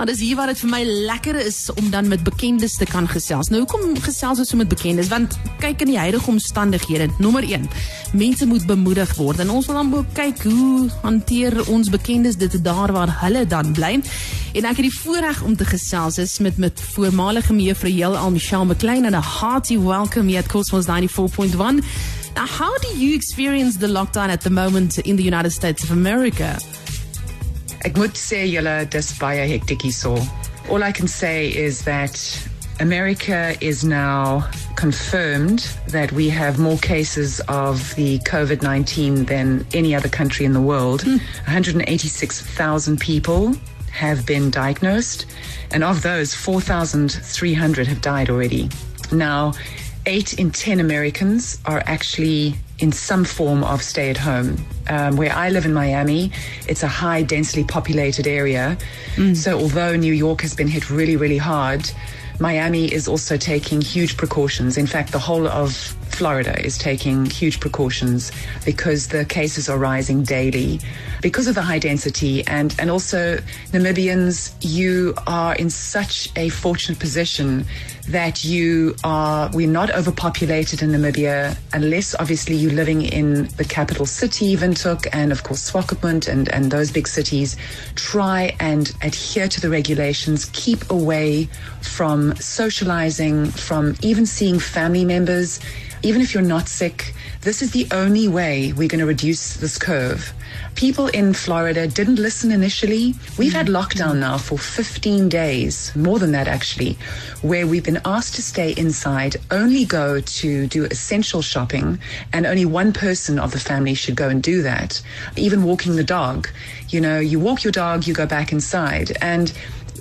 Nou, dis hier waar dit vir my lekker is om dan met bekendes te kan gesels. Nou, hoekom gesels ons so met bekendes? Want kyk in die huidige omstandighede, nommer 1, mense moet bemoedig word en ons wil dan ook kyk hoe hanteer ons bekendes dit daar waar hulle dan bly. En ek het die voorreg om te gesels is met met voormalige mevrou Jel Al Michelle McLean and a hearty welcome here at Cosmos 94.1. Now, how do you experience the lockdown at the moment in the United States of America? Ek moet sê julle dis baie hektiek hierso. All I can say is that America is now confirmed that we have more cases of the COVID 19 than any other country in the world. Mm. 186,000 people have been diagnosed, and of those, 4,300 have died already. Now, eight in 10 Americans are actually in some form of stay at home. Um, where I live in Miami, it's a high densely populated area. Mm. So although New York has been hit really, really hard, Miami is also taking huge precautions. In fact, the whole of Florida is taking huge precautions because the cases are rising daily because of the high density and, and also Namibians, you are in such a fortunate position that you are, we're not overpopulated in Namibia unless obviously you're living in the capital city, Windhoek, and of course Swakopmund and, and those big cities. Try and adhere to the regulations, keep away from socializing, from even seeing family members even if you're not sick, this is the only way we're going to reduce this curve. People in Florida didn't listen initially. We've had lockdown now for 15 days, more than that actually, where we've been asked to stay inside, only go to do essential shopping, and only one person of the family should go and do that. Even walking the dog, you know, you walk your dog, you go back inside. And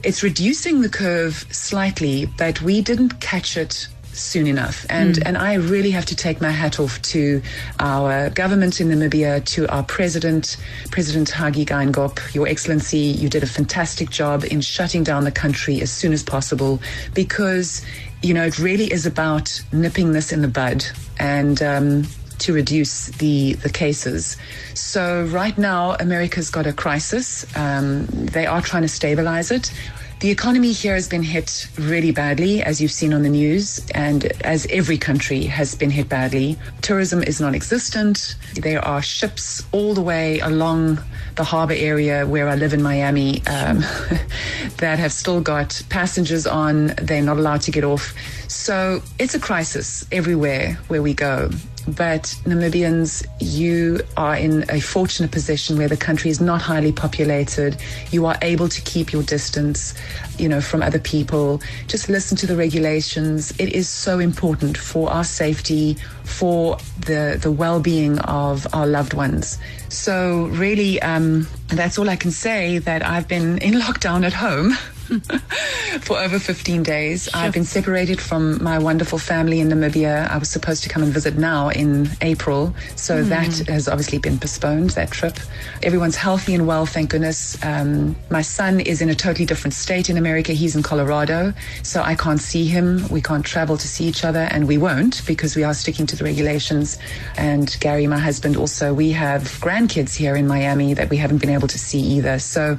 it's reducing the curve slightly, but we didn't catch it soon enough. And mm. and I really have to take my hat off to our government in Namibia, to our president, President Hage Geingob, Your Excellency. You did a fantastic job in shutting down the country as soon as possible because you know it really is about nipping this in the bud and. Um, to reduce the the cases. So right now, America's got a crisis. Um, they are trying to stabilize it. The economy here has been hit really badly, as you've seen on the news, and as every country has been hit badly. Tourism is non existent. There are ships all the way along the harbor area where I live in Miami um, that have still got passengers on. They're not allowed to get off. So it's a crisis everywhere where we go. But Namibians, you are in a fortunate position where the country is not highly populated. You are able to keep your distance, you know, from other people. Just listen to the regulations. It is so important for our safety, for the the well-being of our loved ones. So really, um, that's all I can say. That I've been in lockdown at home. for over 15 days. Sure. I've been separated from my wonderful family in Namibia. I was supposed to come and visit now in April, so mm. that has obviously been postponed, that trip. Everyone's healthy and well, thank goodness. Um, my son is in a totally different state in America. He's in Colorado, so I can't see him. We can't travel to see each other, and we won't because we are sticking to the regulations. And Gary, my husband, also, we have grandkids here in Miami that we haven't been able to see either. So,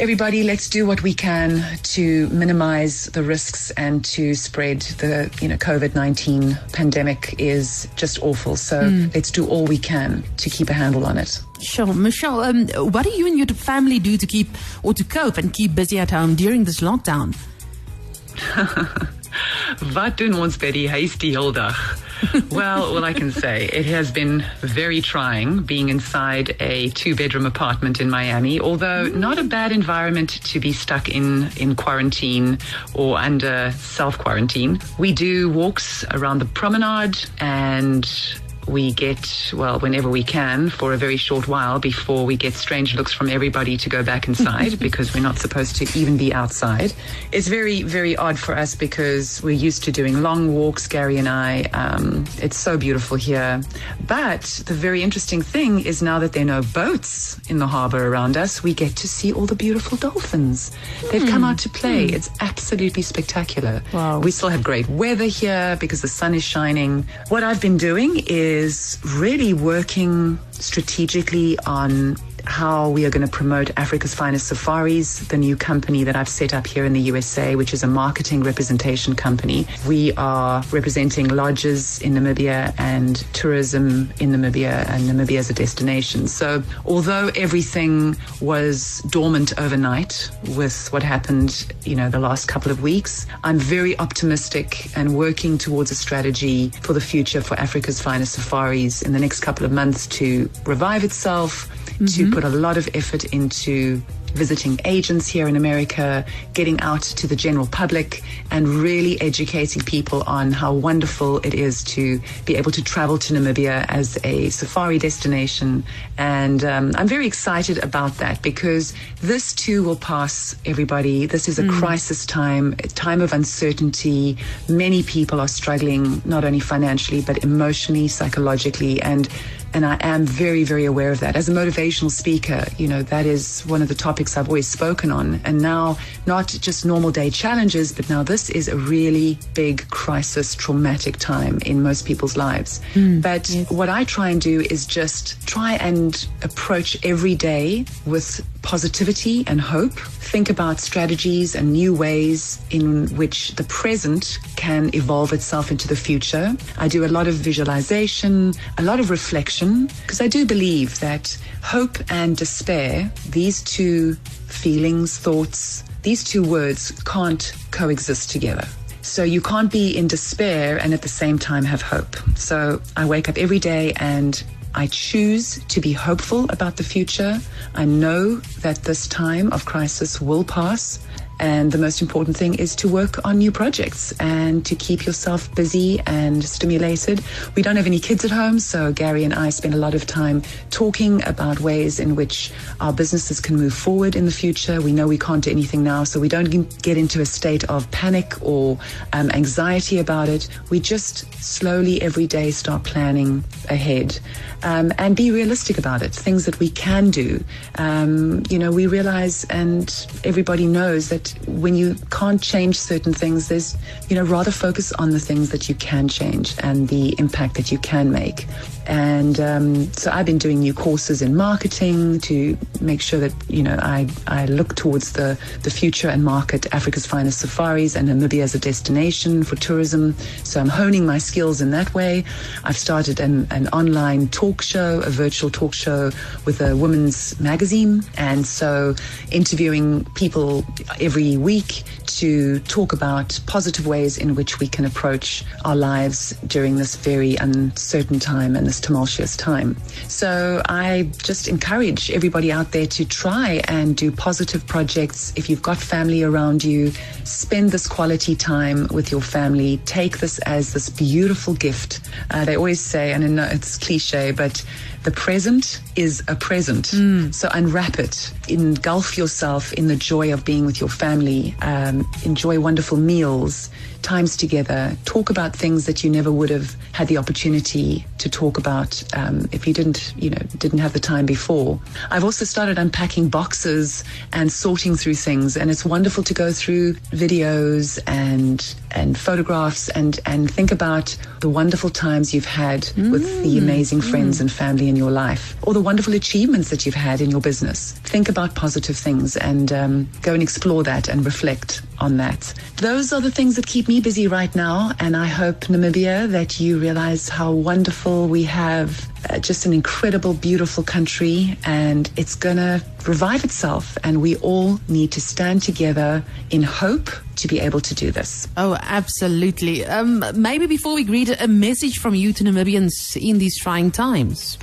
everybody, let's do what we can to minimize the risks and to spread the, you know, COVID 19 pandemic is just awful. So mm. let's do all we can to keep a handle on it. Sure. Michelle, um, what do you and your family do to keep or to cope and keep busy at home during this lockdown? Wat doen ons by die huis die hele dag? well, all I can say, it has been very trying being inside a two bedroom apartment in Miami, although not a bad environment to be stuck in, in quarantine or under self quarantine. We do walks around the promenade and we get, well, whenever we can for a very short while before we get strange looks from everybody to go back inside because we're not supposed to even be outside. It's very, very odd for us because we're used to doing long walks, Gary and I. Um, it's so beautiful here. But the very interesting thing is now that there are no boats in the harbor around us, we get to see all the beautiful dolphins. They've come out to play. Mm. It's absolutely spectacular. Wow. We still have great weather here because the sun is shining. What I've been doing is is really working strategically on how we are going to promote Africa's Finest Safaris, the new company that I've set up here in the USA, which is a marketing representation company. We are representing lodges in Namibia and tourism in Namibia and Namibia as a destination. So, although everything was dormant overnight with what happened, you know, the last couple of weeks, I'm very optimistic and working towards a strategy for the future for Africa's Finest Safaris in the next couple of months to revive itself, mm-hmm. to put a lot of effort into visiting agents here in America, getting out to the general public, and really educating people on how wonderful it is to be able to travel to Namibia as a safari destination. And um, I'm very excited about that because this too will pass, everybody. This is a mm. crisis time, a time of uncertainty. Many people are struggling, not only financially, but emotionally, psychologically, and and I am very, very aware of that. As a motivational speaker, you know, that is one of the topics I've always spoken on. And now, not just normal day challenges, but now this is a really big crisis, traumatic time in most people's lives. Mm, but yes. what I try and do is just try and approach every day with positivity and hope. Think about strategies and new ways in which the present can evolve itself into the future. I do a lot of visualization, a lot of reflection, because I do believe that hope and despair, these two feelings, thoughts, these two words can't coexist together. So you can't be in despair and at the same time have hope. So I wake up every day and I choose to be hopeful about the future. I know that this time of crisis will pass. And the most important thing is to work on new projects and to keep yourself busy and stimulated. We don't have any kids at home, so Gary and I spend a lot of time talking about ways in which our businesses can move forward in the future. We know we can't do anything now, so we don't get into a state of panic or um, anxiety about it. We just slowly every day start planning ahead um, and be realistic about it. Things that we can do. Um, you know, we realize and everybody knows that when you can't change certain things, there's, you know, rather focus on the things that you can change and the impact that you can make. And um, so I've been doing new courses in marketing to make sure that, you know, I, I look towards the, the future and market Africa's finest safaris and Namibia as a destination for tourism. So I'm honing my skills in that way. I've started an, an online talk show, a virtual talk show with a women's magazine. And so interviewing people every week to talk about positive ways in which we can approach our lives during this very uncertain time and this tumultuous time. So I just encourage everybody out there to try and do positive projects. If you've got family around you, spend this quality time with your family. Take this as this beautiful gift. Uh, they always say, and I know it's cliche, but the present is a present. Mm. So unwrap it, engulf yourself in the joy of being with your family, um, enjoy wonderful meals, times together, talk about things that you never would have had the opportunity to talk about um, if you didn't, you know, didn't have the time before. I've also started unpacking boxes and sorting through things, and it's wonderful to go through videos and and photographs and and think about the wonderful times you've had mm. with the mm. amazing friends mm. and family in your life, or the wonderful achievements that you've had in your business. Think about positive things and um, go and explore that and reflect on that. Those are the things that keep me busy right now, and I hope Namibia that you realize how wonderful we have. Uh, just an incredible, beautiful country, and it's gonna revive itself. And we all need to stand together in hope to be able to do this. Oh, absolutely. Um, maybe before we greet, a message from you to Namibians in these trying times.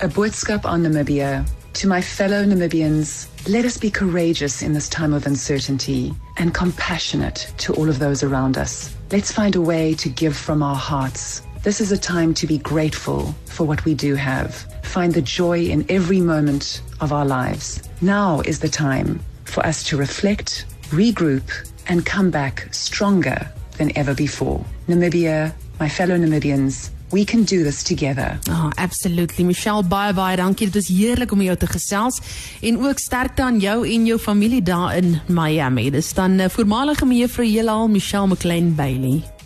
A boodskap on Namibia. To my fellow Namibians, let us be courageous in this time of uncertainty and compassionate to all of those around us. Let's find a way to give from our hearts. This is a time to be grateful for what we do have. Find the joy in every moment of our lives. Now is the time for us to reflect, regroup, and come back stronger than ever before. Namibia, my fellow Namibians, we can do this together. Oh, absolutely. Michelle, baie baie dankie. Dit is heerlik om jou te gesels en ook sterkte aan jou en jou familie daar in Miami. Dis dan uh, voormalige mevrou Jelal Michelle McLean Bailey.